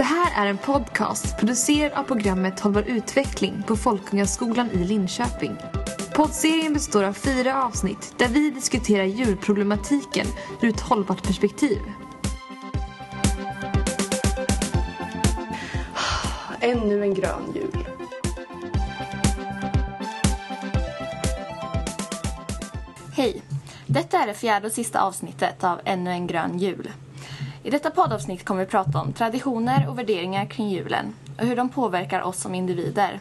Det här är en podcast producerad av programmet Hållbar utveckling på Folkungaskolan i Linköping. Poddserien består av fyra avsnitt där vi diskuterar djurproblematiken ur ett hållbart perspektiv. Ännu en grön jul. Hej! Detta är det fjärde och sista avsnittet av Ännu en grön jul. I detta poddavsnitt kommer vi prata om traditioner och värderingar kring julen och hur de påverkar oss som individer.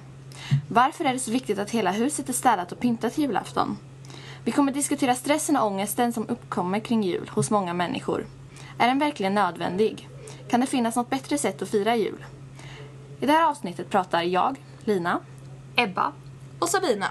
Varför är det så viktigt att hela huset är städat och pyntat till julafton? Vi kommer diskutera stressen och ångesten som uppkommer kring jul hos många människor. Är den verkligen nödvändig? Kan det finnas något bättre sätt att fira jul? I det här avsnittet pratar jag, Lina, Ebba och Sabina.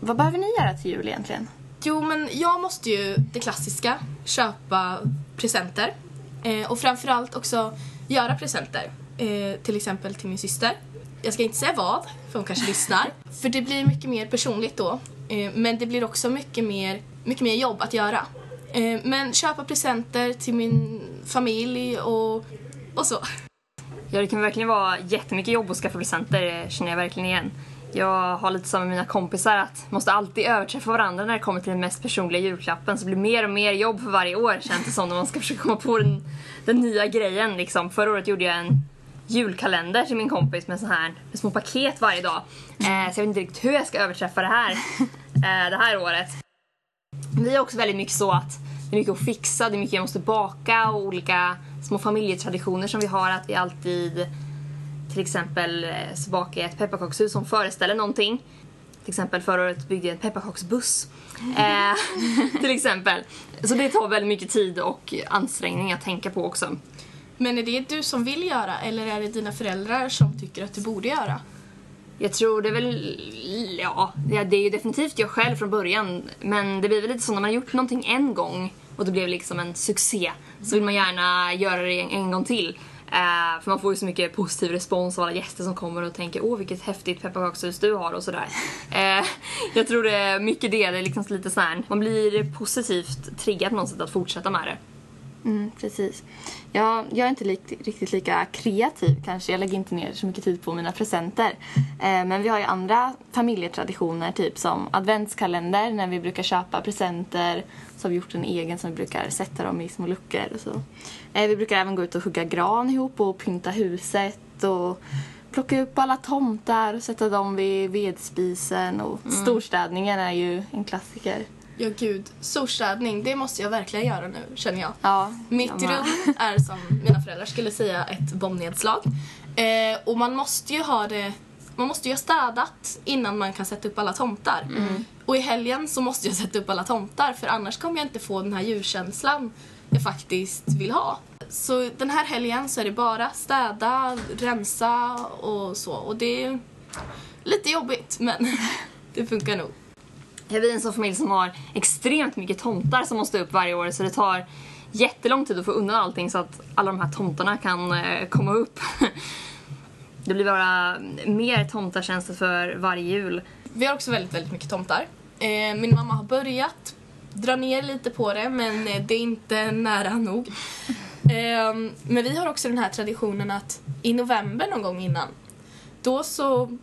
Vad behöver ni göra till jul egentligen? Jo, men jag måste ju det klassiska, köpa presenter. Eh, och framförallt också göra presenter. Eh, till exempel till min syster. Jag ska inte säga vad, för hon kanske lyssnar. För det blir mycket mer personligt då. Eh, men det blir också mycket mer, mycket mer jobb att göra. Eh, men köpa presenter till min familj och, och så. Ja, det kan verkligen vara jättemycket jobb att skaffa presenter, det känner jag verkligen igen. Jag har lite som med mina kompisar att måste alltid överträffa varandra när det kommer till den mest personliga julklappen. Så det blir mer och mer jobb för varje år känns det som när man ska försöka komma på den, den nya grejen liksom. Förra året gjorde jag en julkalender till min kompis med så här med små paket varje dag. Eh, så jag vet inte riktigt hur jag ska överträffa det här, eh, det här året. Vi är också väldigt mycket så att det är mycket att fixa, det är mycket jag måste baka och olika små familjetraditioner som vi har att vi alltid till exempel eh, så bakar jag ett pepparkakshus som föreställer någonting. Till exempel förra året byggde jag en pepparkaksbuss. Eh, till exempel. Så det tar väldigt mycket tid och ansträngning att tänka på också. Men är det du som vill göra eller är det dina föräldrar som tycker att du borde göra? Jag tror det är väl, ja, det är ju definitivt jag själv från början. Men det blir väl lite så när man har gjort någonting en gång och det blev liksom en succé så vill man gärna göra det en, en gång till. Eh, för man får ju så mycket positiv respons av alla gäster som kommer och tänker åh vilket häftigt pepparkakshus du har och sådär. Eh, jag tror det är mycket det, det är liksom lite såhär, man blir positivt triggad på något sätt att fortsätta med det. Mm, precis. Ja, jag är inte li riktigt lika kreativ kanske. Jag lägger inte ner så mycket tid på mina presenter. Eh, men vi har ju andra familjetraditioner, typ som adventskalender när vi brukar köpa presenter. Så har vi gjort en egen som vi brukar sätta dem i små luckor och så. Eh, vi brukar även gå ut och hugga gran ihop och pynta huset och plocka upp alla tomtar och sätta dem vid vedspisen. Och mm. storstädningen är ju en klassiker. Ja gud, storstädning, det måste jag verkligen göra nu känner jag. Ja, Mitt rum är som mina föräldrar skulle säga ett bombnedslag. Eh, och man måste ju ha det man måste ju ha städat innan man kan sätta upp alla tomtar. Mm. Och i helgen så måste jag sätta upp alla tomtar för annars kommer jag inte få den här julkänslan jag faktiskt vill ha. Så den här helgen så är det bara städa, rensa och så. Och det är lite jobbigt men det funkar nog är vi är en sån familj som har extremt mycket tomtar som måste upp varje år så det tar jättelång tid att få undan allting så att alla de här tomtarna kan eh, komma upp. det blir bara mer tomtartjänster för varje jul. Vi har också väldigt, väldigt mycket tomtar. Eh, min mamma har börjat dra ner lite på det men eh, det är inte nära nog. Ehm, men vi har också den här traditionen att i november någon gång innan då så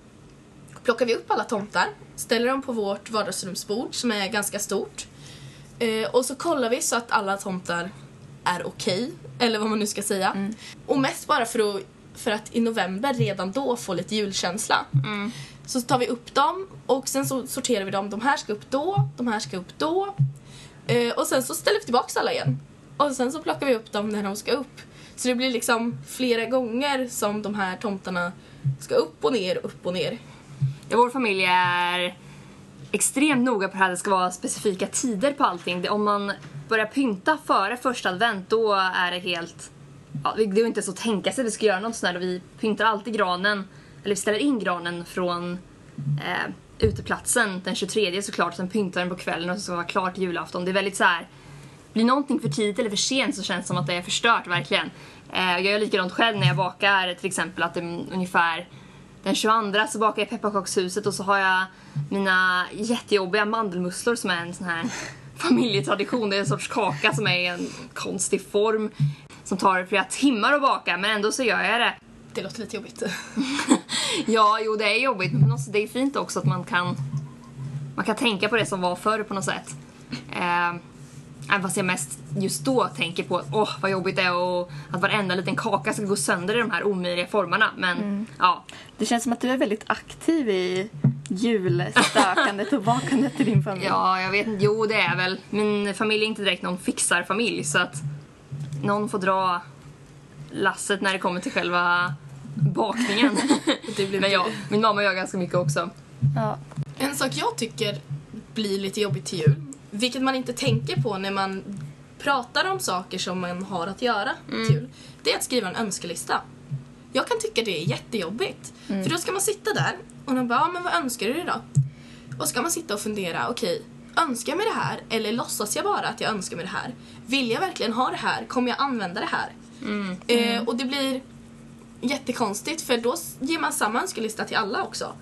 plockar vi upp alla tomtar, ställer dem på vårt vardagsrumsbord som är ganska stort. Eh, och så kollar vi så att alla tomtar är okej, okay, eller vad man nu ska säga. Mm. Och mest bara för att, för att i november redan då få lite julkänsla. Mm. Så tar vi upp dem och sen så sorterar vi dem. De här ska upp då, de här ska upp då. Eh, och sen så ställer vi tillbaka alla igen. Och sen så plockar vi upp dem när de ska upp. Så det blir liksom flera gånger som de här tomtarna ska upp och ner, upp och ner. Vår familj är extremt noga på det att det ska vara specifika tider på allting. Om man börjar pynta före första advent då är det helt... Ja, det är inte så att tänka sig att vi ska göra något sånt här. Vi pyntar alltid granen, eller vi ställer in granen från eh, uteplatsen den 23 såklart. Sen pyntar den på kvällen och så ska vara klart till julafton. Det är väldigt så här. Blir någonting för tidigt eller för sent så känns det som att det är förstört verkligen. Eh, jag gör likadant själv när jag bakar till exempel att det är ungefär den 22 så bakar jag pepparkakshuset och så har jag mina jättejobbiga mandelmusslor som är en sån här familjetradition. Det är en sorts kaka som är i en konstig form. Som tar flera timmar att baka men ändå så gör jag det. Det låter lite jobbigt. Ja, jo det är jobbigt men det är fint också att man kan man kan tänka på det som var förr på något sätt. Eh, även fast jag mest just då tänker på att åh vad jobbigt det är och att varenda liten kaka ska gå sönder i de här omöjliga formerna. Men ja, Det känns som att du är väldigt aktiv i julstökandet och bakandet i din familj. ja, jag vet inte. Jo, det är väl. Min familj är inte direkt någon fixarfamilj så att någon får dra lasset när det kommer till själva bakningen. Det blir Men ja, min mamma gör ganska mycket också. Ja. En sak jag tycker blir lite jobbigt till jul, vilket man inte tänker på när man pratar om saker som man har att göra till jul, det är att skriva en önskelista. Jag kan tycka det är jättejobbigt. För då ska man sitta där och de bara, ja, men vad önskar du dig då? Och ska man sitta och fundera, okej, önskar jag mig det här eller låtsas jag bara att jag önskar mig det här? Vill jag verkligen ha det här? Kommer jag använda det här? Eh, och det blir jättekonstigt för då ger man samma önskelista till alla också.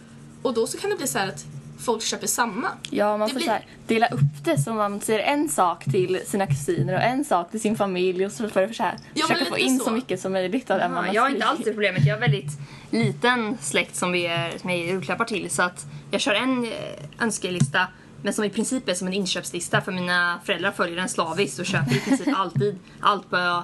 Och då så kan det bli så här att folk köper samma. Ja, man Det får blir- så här, dela upp det så man säger en sak till sina kusiner och en sak till sin familj och så får det så här, Ja, försöka få in så. så. mycket som möjligt av det man har jag har inte alls det problemet. Jag har väldigt liten släkt som vi är, som jag ger julklappar till. Så att jag kör en eh, önskelista men som i princip är som en inköpslista för mina föräldrar följer den slaviskt och köper i princip alltid allt på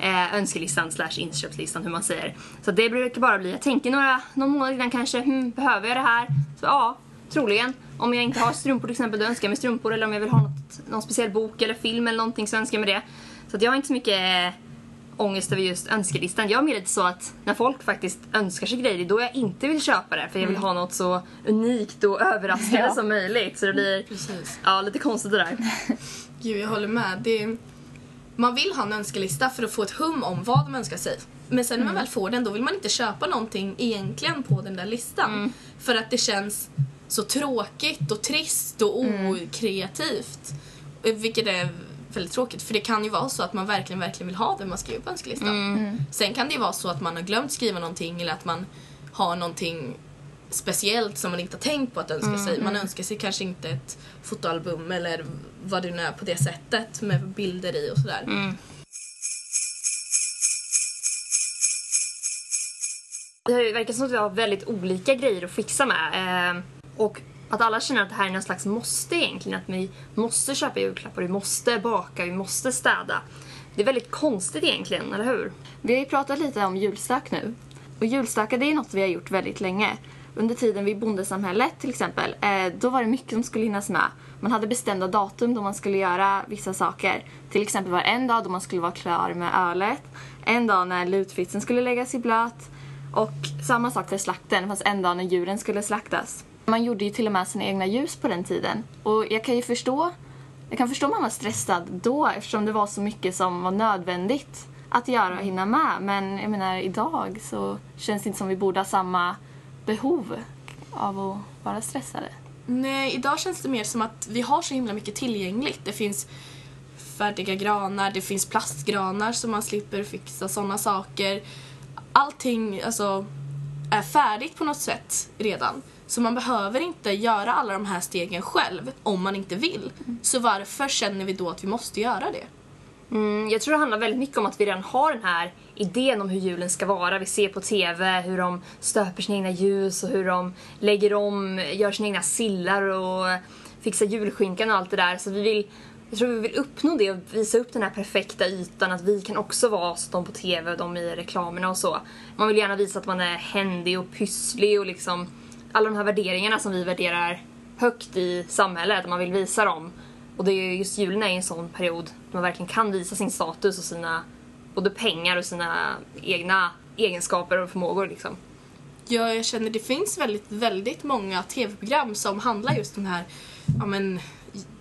eh, önskelistan slash inköpslistan hur man säger. Så det brukar bara bli, jag tänker några, någon månad innan kanske, hmm, behöver jag det här? Så ja, troligen. Om jag inte har strumpor till exempel, då önskar jag mig strumpor eller om jag vill ha något, någon speciell bok eller film eller någonting så önskar jag mig det. Så att jag har inte så mycket eh, ångest över just önskelistan. Jag är mer lite så att när folk faktiskt önskar sig grejer, då jag inte vill köpa det. För jag vill ha något så unikt och överraskande Ja. som möjligt. Så det blir Precis. ja, lite konstigt det där. Gud, jag håller med. Det man vill ha en önskelista för att få ett hum om vad de önskar sig. Men sen när man väl får den, då vill man inte köpa någonting egentligen på den där listan. För att det känns så tråkigt och trist och okreativt. Eh, Vilket är väldigt tråkigt, för det kan ju vara så att man verkligen, verkligen vill ha det man skriver på önskelistan. Sen kan det ju vara så att man har glömt skriva någonting eller att man har någonting speciellt som man inte har tänkt på att önska sig. Man önskar sig kanske inte ett fotoalbum eller vad det nu är på det sättet med bilder i och sådär. Det verkar som att vi har väldigt olika grejer att fixa med. Och att alla känner att det här är någon slags måste egentligen. Att vi måste köpa julklappar, vi måste baka, vi måste städa. Det är väldigt konstigt egentligen, eller hur? Vi har ju pratat lite om julstök nu. Och julstöka det är något vi har gjort väldigt länge. Under tiden vid bondesamhället till exempel, eh, då var det mycket som skulle hinnas med. Man hade bestämda datum då man skulle göra vissa saker. Till exempel var det en dag då man skulle vara klar med ölet, en dag när lutfitsen skulle läggas i blöt och samma sak för slakten, fast en dag när djuren skulle slaktas. Man gjorde ju till och med sina egna ljus på den tiden. Och jag kan ju förstå jag kan förstå om man var stressad då eftersom det var så mycket som var nödvändigt att göra och hinna med. Men jag menar idag så känns det inte som vi borde ha samma behov av att vara stressade. Nej, idag känns det mer som att vi har så himla mycket tillgängligt. Det finns färdiga granar, det finns plastgranar så man slipper fixa sådana saker. Allting alltså, är färdigt på något sätt redan. Så man behöver inte göra alla de här stegen själv om man inte vill. Så varför känner vi då att vi måste göra det? Mm, jag tror det handlar väldigt mycket om att vi redan har den här idén om hur julen ska vara. Vi ser på TV hur de stöper sina egna ljus och hur de lägger om, gör sina egna sillar och fixar julskinkan och allt det där. Så vi vill, jag tror vi vill uppnå det och visa upp den här perfekta ytan. Att vi kan också vara som de på TV och de i reklamerna och så. Man vill gärna visa att man är händig och pysslig och liksom alla de här värderingarna som vi värderar högt i samhället. Man vill visa dem. Och det är just julen är en sån period då man verkligen kan visa sin status och sina både pengar och sina egna egenskaper och förmågor liksom. Ja, jag känner det finns väldigt, väldigt många tv-program som handlar just om den här, ja men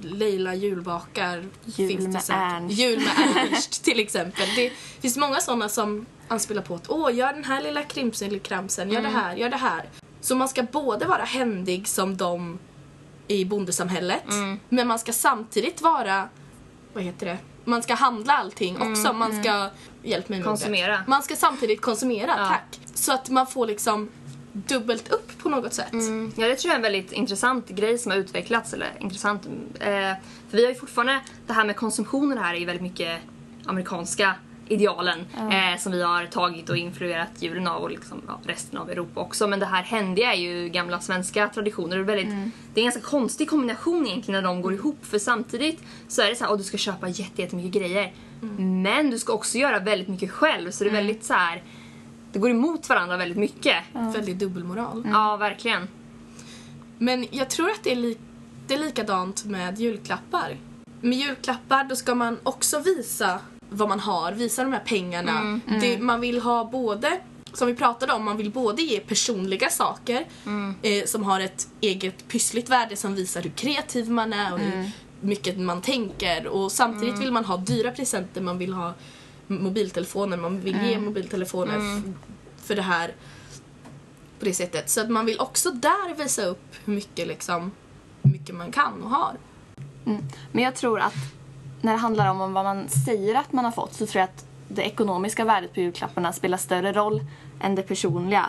Leila julbakar. Jul finns det med. Ernst. Jul med Ernst till exempel. Det finns många sådana som anspelar på att åh, gör den här lilla krimsen eller kramsen, gör det här, gör det här. Så man ska både vara händig som de i bondesamhället, men man ska samtidigt vara, vad heter det, man ska handla allting också. Man ska, hjälp mig med ordet. Konsumera. Man ska samtidigt konsumera, Ja. tack. Så att man får liksom dubbelt upp på något sätt. Mm. Ja, det tror jag är en väldigt intressant grej som har utvecklats. Eller intressant, eh, för vi har ju fortfarande, det här med konsumtionen här är ju väldigt mycket amerikanska idealen eh, som vi har tagit och influerat julen av och liksom, ja, resten av Europa också. Men det här händiga är ju gamla svenska traditioner. Det är, väldigt, det är en ganska konstig kombination egentligen när de går ihop. För samtidigt så är det så här, att du ska köpa jätte- jättemycket grejer. Men du ska också göra väldigt mycket själv. Så det är väldigt så här. Det går emot varandra väldigt mycket. Väldigt dubbelmoral. Ja, verkligen. Men jag tror att det är, li- det är likadant med julklappar. Med julklappar då ska man också visa vad man har, visa de här pengarna. Det, man vill ha både, som vi pratade om, man vill både ge personliga saker eh, som har ett eget pyssligt värde som visar hur kreativ man är och hur mycket man tänker. Och samtidigt vill man ha dyra presenter, man vill ha mobiltelefoner, man vill ge mobiltelefoner f- för det här på det sättet. Så att man vill också där visa upp hur mycket, liksom, hur mycket man kan och har. Men jag tror att när det handlar om vad man säger att man har fått så tror jag att det ekonomiska värdet på julklapparna spelar större roll än det personliga.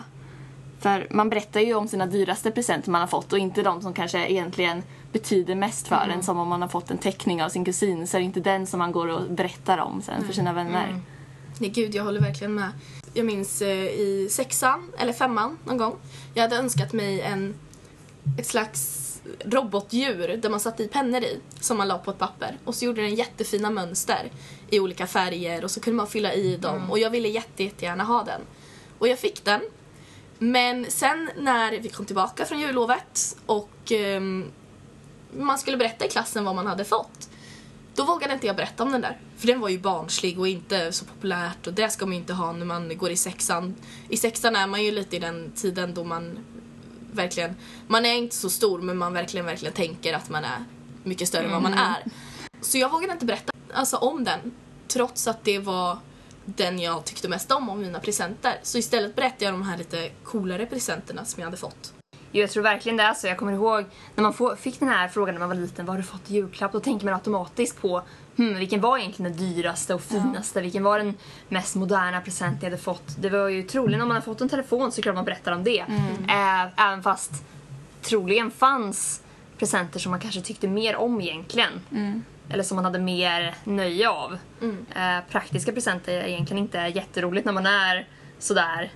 För man berättar ju om sina dyraste presenter man har fått och inte de som kanske egentligen betyder mest för en. Som om man har fått en teckning av sin kusin så är det inte den som man går och berättar om sen för sina vänner. Nej gud, jag håller verkligen med. Jag minns eh, i sexan, eller femman någon gång. Jag hade önskat mig en, ett slags robotdjur där man satte i pennor i som man la på ett papper. Och så gjorde den jättefina mönster i olika färger och så kunde man fylla i dem. Och jag ville jätte, jättegärna ha den. Och jag fick den. Men sen när vi kom tillbaka från jullovet och ehm, man skulle berätta i klassen vad man hade fått. Då vågade inte jag berätta om den där. För den var ju barnslig och inte så populärt och det ska man ju inte ha när man går i sexan. I sexan är man ju lite i den tiden då man verkligen, man är inte så stor men man verkligen, verkligen tänker att man är mycket större än vad man är. Så jag vågade inte berätta alltså, om den. Trots att det var den jag tyckte mest om av mina presenter. Så istället berättade jag de här lite coolare presenterna som jag hade fått. Jo, jag tror verkligen det är så. Jag kommer ihåg när man fick den här frågan när man var liten, vad har du fått i julklapp? Då tänker man automatiskt på hmm, vilken var egentligen den dyraste och finaste? Vilken var den mest moderna present jag hade fått? Det var ju troligen om man har fått en telefon så är det klart man berättar om det. Äh, även fast troligen fanns presenter som man kanske tyckte mer om egentligen. Eller som man hade mer nöje av. Eh, praktiska presenter är egentligen inte jätteroligt när man är sådär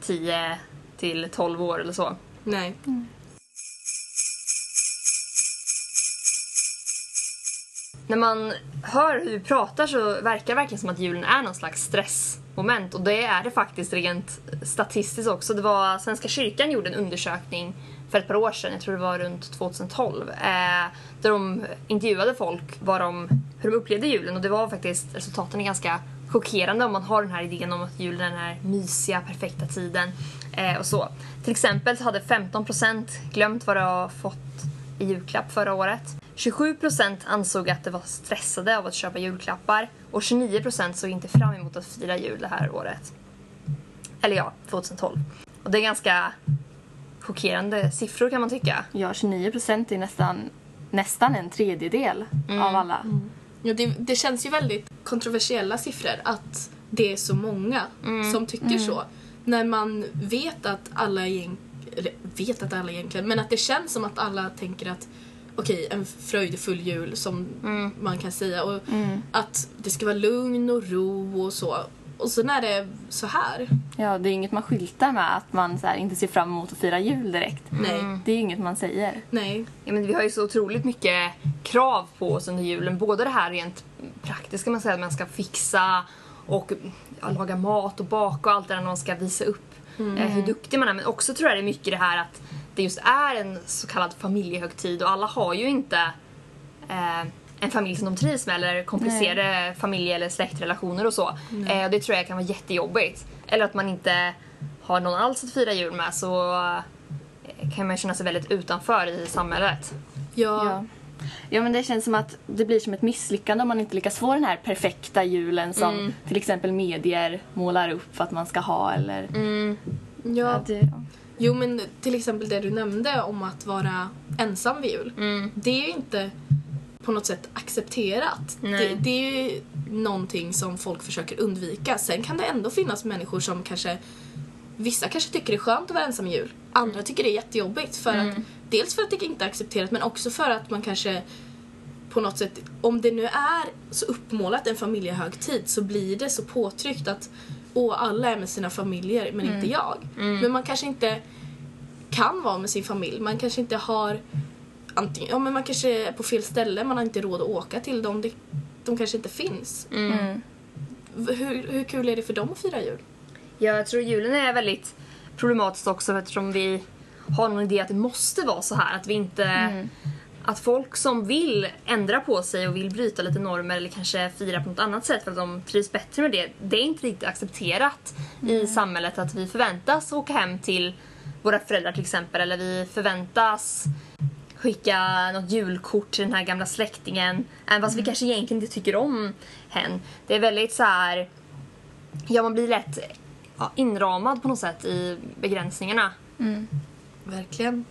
10 till 12 år eller så. Nej. När man hör hur vi pratar så verkar det verkligen som att julen är någon slags stressmoment och det är det faktiskt rent statistiskt också. Det var Svenska kyrkan gjorde en undersökning för ett par år sedan, jag tror det var runt 2012, eh, där de intervjuade folk vad de, hur de upplevde julen och det var faktiskt, resultaten är ganska chockerande om man har den här idén om att julen är den här mysiga, perfekta tiden eh, och så. Till exempel så hade 15% glömt vad de har fått i julklapp förra året. 27% ansåg att de var stressade av att köpa julklappar och 29% såg inte fram emot att fira jul det här året. Eller ja, 2012. Och det är ganska chockerande siffror kan man tycka. Ja, 29 procent är nästan, nästan en tredjedel av alla. Ja, det, det känns ju väldigt kontroversiella siffror att det är så många som tycker så. När man vet att alla egentligen, eller vet att alla egentligen, men att det känns som att alla tänker att okej, en fröjdefull jul som man kan säga och att det ska vara lugn och ro och så. Och sen är det så här. Ja, det är inget man skyltar med att man så här, inte ser fram emot att fira jul direkt. Nej, Det är inget man säger. nej. Ja, men vi har ju så otroligt mycket krav på oss under julen. Både det här rent praktiska, man säger att man ska fixa och ja, laga mat och baka och allt det där när man ska visa upp eh, hur duktig man är. Men också tror jag det är mycket det här att det just är en så kallad familjehögtid och alla har ju inte eh, en familj som de trivs med eller komplicerade familje eller släktrelationer och så. Eh, och det tror jag kan vara jättejobbigt. Eller att man inte har någon alls att fira jul med så eh, kan man känna sig väldigt utanför i samhället. Ja, Ja. Ja, men det känns som att det blir som ett misslyckande om man inte lyckas få den här perfekta julen som till exempel medier målar upp för att man ska ha eller... ja. Ja, det, Jo men till exempel det du nämnde om att vara ensam vid jul. Mm. Det är ju inte på något sätt accepterat. Det, det är ju någonting som folk försöker undvika. Sen kan det ändå finnas människor som kanske vissa kanske tycker det är skönt att vara ensam i jul. Andra tycker det är jättejobbigt för att dels för att det inte är accepterat men också för att man kanske på något sätt, om det nu är så uppmålat en familjehögtid så blir det så påtryckt att åh, alla är med sina familjer men inte jag. Men man kanske inte kan vara med sin familj. Man kanske inte har antingen, ja men man kanske är på fel ställe, man har inte råd att åka till dem. De, de kanske inte finns. Mm. V- Hur, hur kul är det för dem att fira jul? Jag tror julen är väldigt problematiskt också eftersom vi har någon idé att det måste vara så här. Att vi inte... Att folk som vill ändra på sig och vill bryta lite normer eller kanske fira på något annat sätt för att de trivs bättre med det. Det är inte riktigt accepterat i samhället att vi förväntas åka hem till våra föräldrar till exempel eller vi förväntas skicka något julkort till den här gamla släktingen även fast vi kanske egentligen inte tycker om hen. Det är väldigt så här Ja, man blir lätt inramad på något sätt i begränsningarna. Verkligen.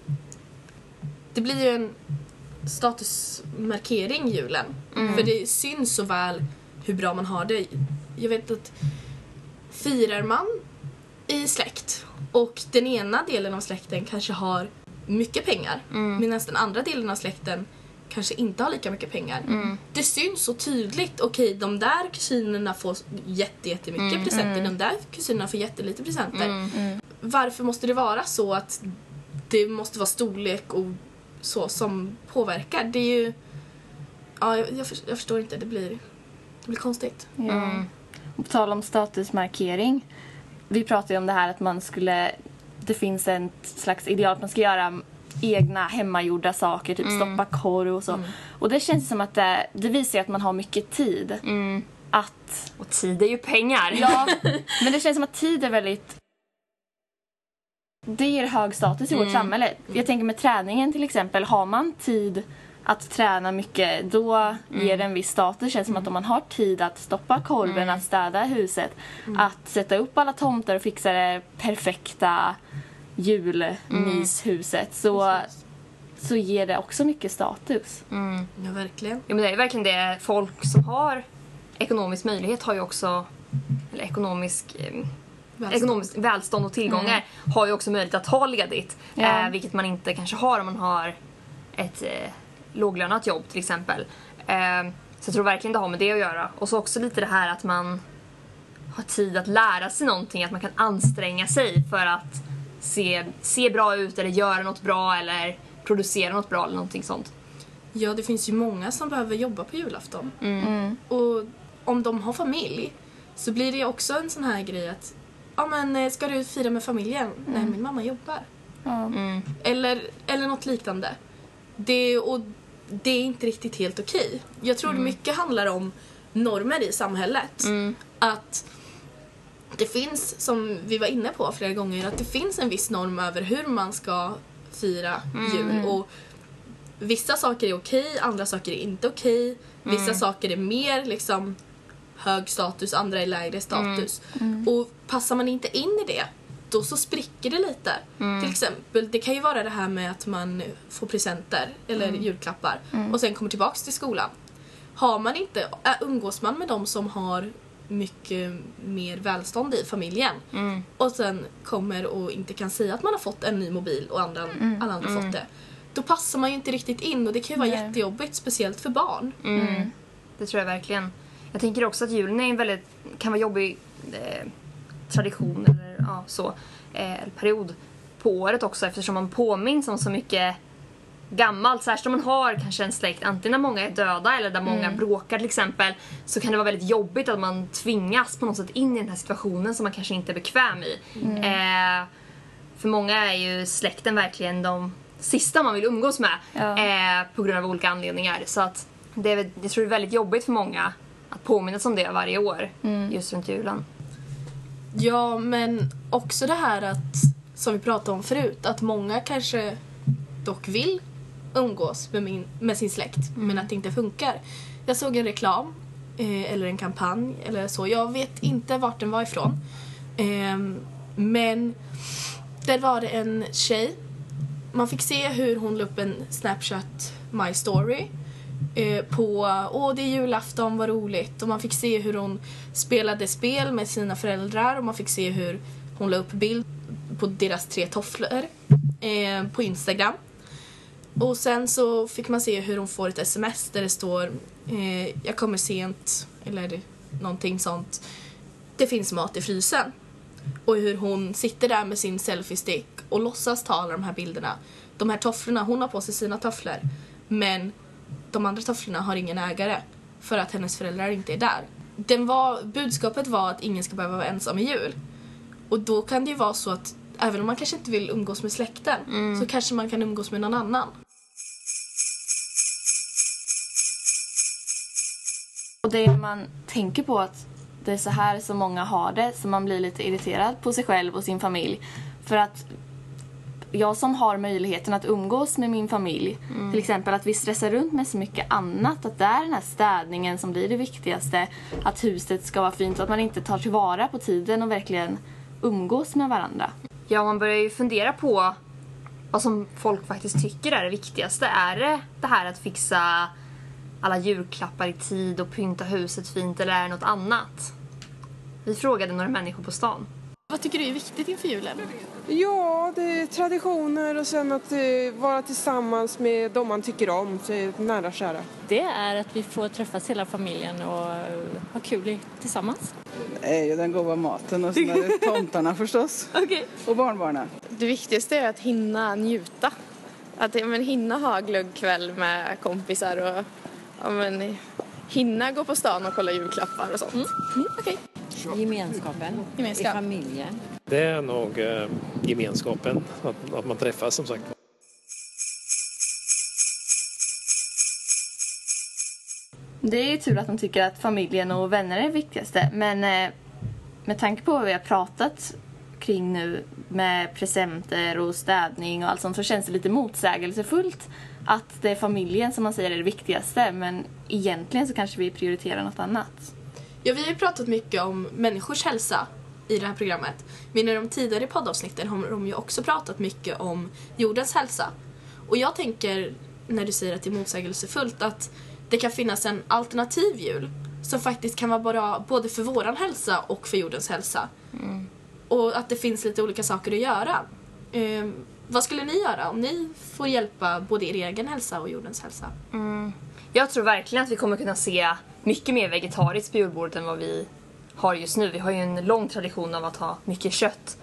Det blir ju en statusmarkering julen. För det syns så väl hur bra man har det. Jag vet att firar man i släkt och den ena delen av släkten kanske har mycket pengar medan den andra delen av släkten kanske inte har lika mycket pengar. Det syns så tydligt. Okej, de där kusinerna får jätte, jättemycket presenter. De där kusinerna får jättelite presenter. Varför måste det vara så att det måste vara storlek och så som påverkar? Det är ju... Ja, jag, jag, för- jag förstår inte. Det blir, det blir konstigt. Ja. Och På tal om statusmarkering. Vi pratade ju om det här att man skulle... Det finns en slags ideal att man ska göra egna hemmagjorda saker, typ stoppa korv och så. Och det känns som att det, det visar ju att man har mycket tid. Att... Och tid är ju pengar. Ja, men det känns som att tid är väldigt... Det ger hög status i vårt samhälle. Jag tänker med träningen till exempel. Har man tid att träna mycket då ger det en viss status. Det känns som att om man har tid att stoppa korven, att städa huset, att sätta upp alla tomtar och fixa det perfekta julmyshuset så, så ger det också mycket status. Ja, verkligen. Ja, men det är verkligen det. Folk som har ekonomisk möjlighet har ju också, eller ekonomisk, eh, Välstånd. ekonomiskt välstånd och tillgångar har ju också möjlighet att ta ledigt. Ja. Eh, vilket man inte kanske har om man har ett eh, låglönat jobb till exempel. Eh, så jag tror verkligen det har med det att göra. Och så också lite det här att man har tid att lära sig någonting, att man kan anstränga sig för att se, se bra ut eller göra något bra eller producera något bra eller någonting sånt. Ja, det finns ju många som behöver jobba på julafton. Och om de har familj så blir det också en sån här grej att ja men eh, ska du fira med familjen? Nej, min mamma jobbar. Ja. Eller, eller något liknande. Det, och det är inte riktigt helt okej. Jag tror det mycket handlar om normer i samhället. Att det finns, som vi var inne på flera gånger, att det finns en viss norm över hur man ska fira jul. Och Vissa saker är okej, andra saker är inte okej. Vissa saker är mer liksom hög status, andra är lägre status. Och passar man inte in i det, då så spricker det lite. Till exempel, det kan ju vara det här med att man får presenter eller julklappar och sen kommer tillbaks till skolan. Har man inte, umgås man med de som har mycket mer välstånd i familjen och sen kommer och inte kan säga att man har fått en ny mobil och andra, alla andra har fått det. Då passar man ju inte riktigt in och det kan ju vara Nej. jättejobbigt, speciellt för barn. Mm. Det tror jag verkligen. Jag tänker också att julen är en väldigt, kan vara jobbig eh, tradition eller ja, så, eh, period på året också eftersom man påminns om så mycket gammalt. Särskilt om man har kanske en släkt, antingen där många är döda eller där många bråkar till exempel. Så kan det vara väldigt jobbigt att man tvingas på något sätt in i den här situationen som man kanske inte är bekväm i. Eh, för många är ju släkten verkligen de sista man vill umgås med Ja. eh, på grund av olika anledningar. Så att det är, jag tror det är väldigt jobbigt för många påminnas om det varje år just runt julen. Ja, men också det här att, som vi pratade om förut, att många kanske dock vill umgås med, min, med sin släkt, men att det inte funkar. Jag såg en reklam, eh, eller en kampanj, eller så. Jag vet inte vart den var ifrån. Ehm, men där var det en tjej. Man fick se hur hon la upp en Snapchat My Story eh, på åh det är julafton, vad roligt. Och man fick se hur hon spelade spel med sina föräldrar och man fick se hur hon la upp bild på deras tre tofflor eh, på Instagram. Och sen så fick man se hur hon får ett sms där det står eh, jag kommer sent eller någonting sånt. Det finns mat i frysen. Och hur hon sitter där med sin selfiestick och låtsas ta alla de här bilderna. De här tofflorna, hon har på sig sina tofflor. Men de andra tofflorna har ingen ägare för att hennes föräldrar inte är där. Den var, budskapet var att ingen ska behöva vara ensam i jul. Och då kan det ju vara så att även om man kanske inte vill umgås med släkten så kanske man kan umgås med någon annan. Och det man tänker på att det är så här som många har det som man blir lite irriterad på sig själv och sin familj. För att jag som har möjligheten att umgås med min familj, till exempel att vi stressar runt med så mycket annat, att det är den här städningen som blir det viktigaste, att huset ska vara fint och att man inte tar tillvara på tiden och verkligen umgås med varandra. Ja, man börjar ju fundera på vad som folk faktiskt tycker är det viktigaste. Är det det här att fixa alla julklappar i tid och pynta huset fint eller är det något annat? Vi frågade några människor på stan. Vad tycker du är viktigt inför julen? Ja, det är traditioner och sen att eh, vara tillsammans med de man tycker om, nära och kära. Det är att vi får träffas hela familjen och eh, ha kul tillsammans. Det är ju den goda maten och sen är det tomtarna förstås. Och barnbarnen. Det viktigaste är att hinna njuta. Att ja, men, hinna ha glöggkväll med kompisar och ja, men, hinna gå på stan och kolla julklappar och sånt. Gemenskapen Gemenskap. i familjen. Det är nog eh, gemenskapen, att, att man träffas som sagt. Det är ju tur att de tycker att familjen och vänner är det viktigaste. Men eh, med tanke på vad vi har pratat kring nu med presenter och städning och allt sånt så känns det lite motsägelsefullt att det är familjen som man säger är det viktigaste men egentligen så kanske vi prioriterar något annat. Ja, vi har ju pratat mycket om människors hälsa i det här programmet. Men i de tidigare poddavsnitten har de ju också pratat mycket om jordens hälsa. Och jag tänker, när du säger att det är motsägelsefullt, att det kan finnas en alternativ jul som faktiskt kan vara bra både för våran hälsa och för jordens hälsa. Och att det finns lite olika saker att göra. Ehm, vad skulle ni göra om ni får hjälpa både er egen hälsa och jordens hälsa? Jag tror verkligen att vi kommer kunna se mycket mer vegetariskt på julbordet än vad vi har just nu. Vi har ju en lång tradition av att ha mycket kött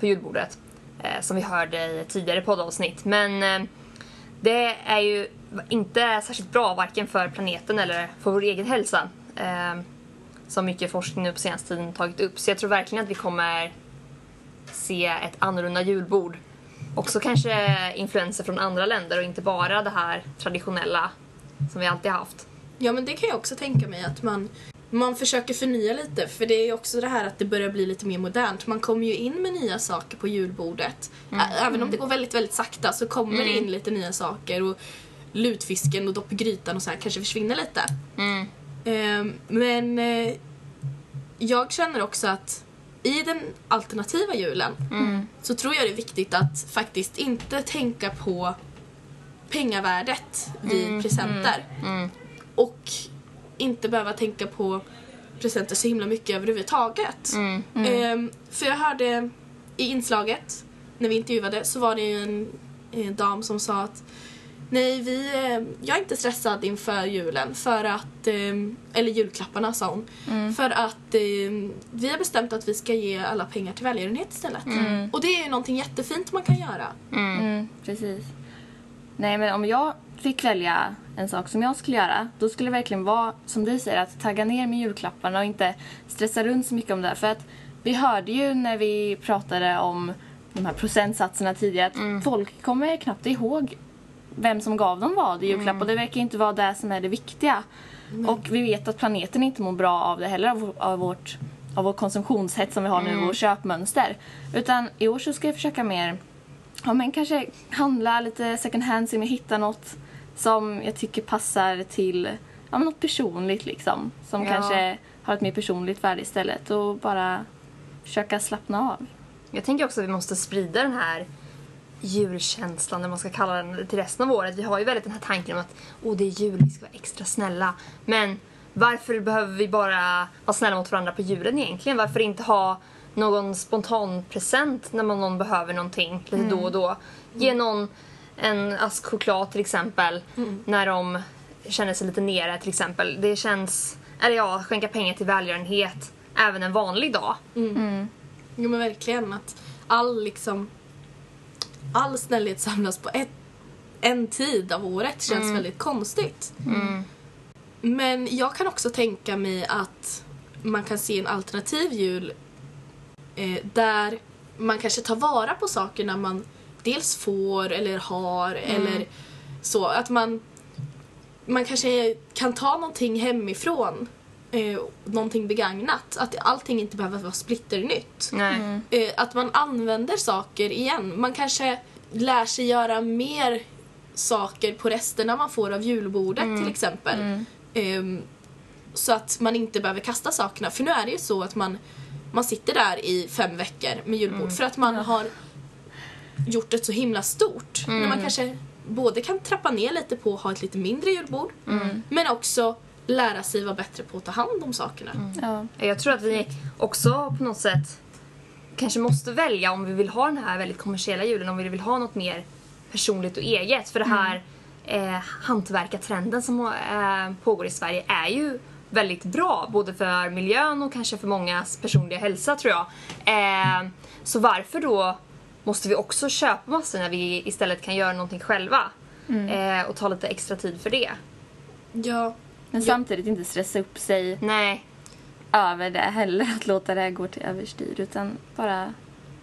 på julbordet. Eh, som vi hörde i ett tidigare poddavsnitt. Men eh, det är ju inte särskilt bra varken för planeten eller för vår egen hälsa. Eh, som mycket forskning nu på senaste tiden tagit upp. Så jag tror verkligen att vi kommer se ett annorlunda julbord. Också kanske influenser från andra länder och inte bara det här traditionella som vi alltid haft. Ja men det kan jag också tänka mig att man, man försöker förnya lite för det är också det här att det börjar bli lite mer modernt. Man kommer ju in med nya saker på julbordet. Ä- Även om det går väldigt, väldigt sakta så kommer det in lite nya saker och lutfisken och dopp i grytan och så här kanske försvinner lite. Ehm, men eh, jag känner också att i den alternativa julen så tror jag det är viktigt att faktiskt inte tänka på pengavärdet vid presenter. Och inte behöva tänka på presenter så himla mycket överhuvudtaget. Ehm, för jag hörde i inslaget, när vi intervjuade, så var det ju en, en dam som sa att Nej, vi, eh, jag är inte stressad inför julen för att, eh, eller julklapparna sa hon, för att eh, vi har bestämt att vi ska ge alla pengar till välgörenhet istället. Och det är ju någonting jättefint man kan göra. Mm, precis. Nej, men om jag fick välja en sak som jag skulle göra, då skulle det verkligen vara, som du säger, att tagga ner med julklapparna och inte stressa runt så mycket om det. För att vi hörde ju när vi pratade om de här procentsatserna tidigare att folk kommer knappt ihåg vem som gav dem vad i julklapp och det verkar inte vara det som är det viktiga. Och vi vet att planeten inte mår bra av det heller, av, av vårt av vår konsumtionshets som vi har nu, vårt köpmönster. Utan i år så ska jag försöka mer ja, men kanske handla lite second hand, se om jag hittar något som jag tycker passar till ja, något personligt liksom. Som Ja. kanske har ett mer personligt värde istället och bara försöka slappna av. Jag tänker också att vi måste sprida den här julkänslan, eller man ska kalla den, till resten av året. Vi har ju väldigt den här tanken om att oh, det är jul, vi ska vara extra snälla. Men varför behöver vi bara vara snälla mot varandra på julen egentligen? Varför inte ha någon spontan present när man någon behöver någonting lite Mm. då och då. Ge någon en ask choklad till exempel när de känner sig lite nere till exempel. Det känns, eller ja, skänka pengar till välgörenhet även en vanlig dag. Jo men verkligen att all liksom all snällhet samlas på ett, en tid av året känns Mm. väldigt konstigt. Men jag kan också tänka mig att man kan se en alternativ jul eh, där man kanske tar vara på sakerna man dels får eller har eller så. Att man, man kanske kan ta någonting hemifrån, eh, någonting begagnat. Att allting inte behöver vara splitternytt. Nej. Eh, att man använder saker igen. Man kanske lär sig göra mer saker på resterna man får av julbordet till exempel. Ehm, så att man inte behöver kasta sakerna. För nu är det ju så att man, man sitter där i fem veckor med julbord för att man har gjort det så himla stort. När man kanske både kan trappa ner lite på att ha ett lite mindre julbord men också lära sig vara bättre på att ta hand om sakerna. Ja. Jag tror att vi också på något sätt kanske måste välja om vi vill ha den här väldigt kommersiella julen, om vi vill ha något mer personligt och eget. För det här eh, hantverkartrenden som eh, pågår i Sverige är ju väldigt bra, både för miljön och kanske för mångas personliga hälsa tror jag. Eh, så varför då måste vi också köpa massor när vi istället kan göra någonting själva? Eh, och ta lite extra tid för det. Ja, Men samtidigt inte stressa upp sig Nej. över det heller. Att låta det gå till överstyr. Utan bara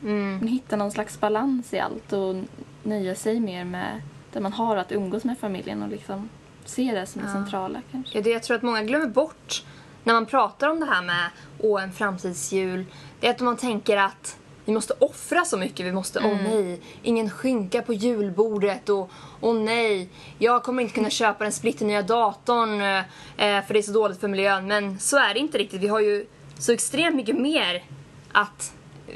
Mm. hitta någon slags balans i allt. Och nöja sig mer med det man har att umgås med familjen. Och liksom se det som det centrala kanske. Ja, det jag tror att många glömmer bort när man pratar om det här med åh, en framtidsjul. Det är att man tänker att vi måste offra så mycket. Vi måste, åh nej, ingen skinka på julbordet och åh nej, jag kommer inte kunna köpa den splitternya datorn eh, för det är så dåligt för miljön. Men så är det inte riktigt. Vi har ju så extremt mycket mer att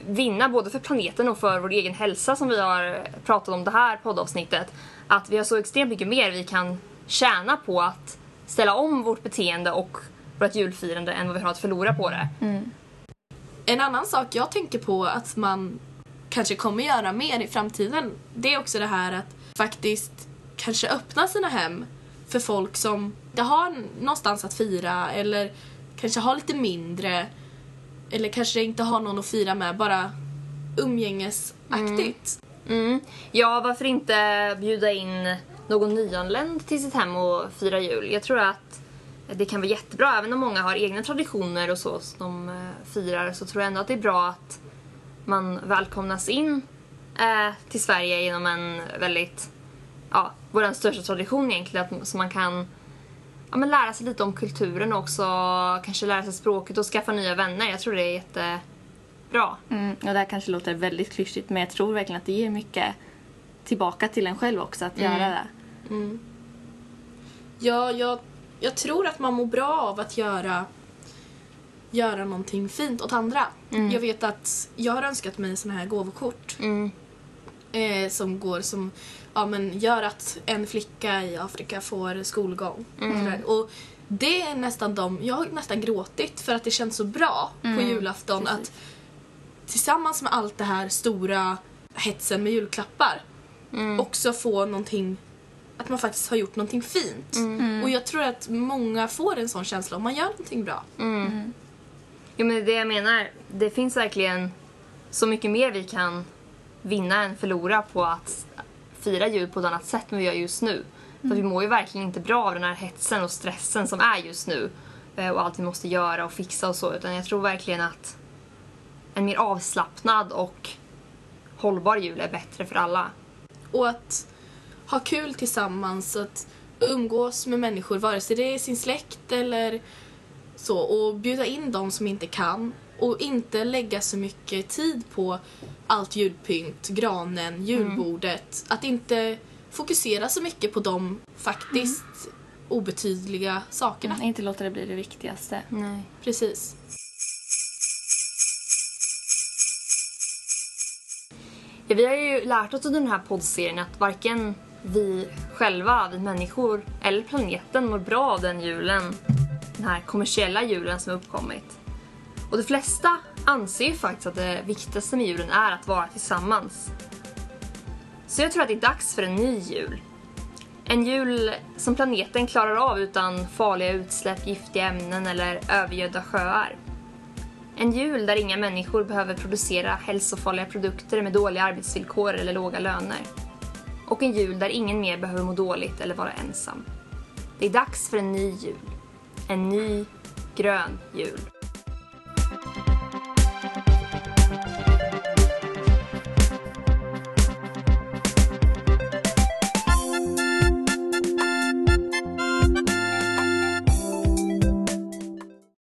vinna både för planeten och för vår egen hälsa som vi har pratat om det här poddavsnittet. Att vi har så extremt mycket mer vi kan tjäna på att ställa om vårt beteende och vårt julfirande än vad vi har att förlora på det. En annan sak jag tänker på att man kanske kommer göra mer i framtiden det är också det här att faktiskt kanske öppna sina hem för folk som inte har någonstans att fira eller kanske har lite mindre eller kanske inte har någon att fira med, bara umgängesaktigt. Mm. Mm. Ja, varför inte bjuda in någon nyanländ till sitt hem och fira jul? Jag tror att det kan vara jättebra, även om många har egna traditioner och så som de eh, firar så tror jag ändå att det är bra att man välkomnas in eh, till Sverige genom en väldigt, ja, vår största tradition egentligen, att, så man kan ja, men lära sig lite om kulturen och också kanske lära sig språket och skaffa nya vänner. Jag tror det är jätte, jättebra. Mm. Och det här kanske låter väldigt klyschigt. Men jag tror verkligen att det ger mycket tillbaka till en själv också att göra det. Ja, jag, jag tror att man mår bra av att göra göra någonting fint åt andra. Jag vet att jag har önskat mig såna här gåvokort Mm. eh, som går som ja, men gör att en flicka i Afrika får skolgång. Och, sådär. och det är nästan de, jag har nästan gråtit för att det känns så bra på julafton att tillsammans med allt det här stora hetsen med julklappar också få någonting att man faktiskt har gjort någonting fint. Och jag tror att många får en sån känsla om man gör någonting bra. Jo men det jag menar. Det finns verkligen så mycket mer vi kan vinna än förlora på att fira jul på ett annat sätt än vi gör just nu. För vi mår ju verkligen inte bra av den här hetsen och stressen som är just nu. Eh, Och allt vi måste göra och fixa och så. Utan jag tror verkligen att en mer avslappnad och hållbar jul är bättre för alla. Och att ha kul tillsammans, att umgås med människor, vare sig det är sin släkt eller så. Och bjuda in de som inte kan. Och inte lägga så mycket tid på allt julpynt, granen, julbordet. Att inte fokusera så mycket på de faktiskt obetydliga sakerna. Mm. Inte låta det bli det viktigaste. Nej. Precis. Ja, vi har ju lärt oss under den här poddserien att varken vi själva, vi människor, eller planeten mår bra av den julen. Den här kommersiella julen som har uppkommit. Och de flesta anser ju faktiskt att det viktigaste med julen är att vara tillsammans. Så jag tror att det är dags för en ny jul. En jul som planeten klarar av utan farliga utsläpp, giftiga ämnen eller övergödda sjöar. En jul där inga människor behöver producera hälsofarliga produkter med dåliga arbetsvillkor eller låga löner. Och en jul där ingen mer behöver må dåligt eller vara ensam. Det är dags för en ny jul. En ny grön jul.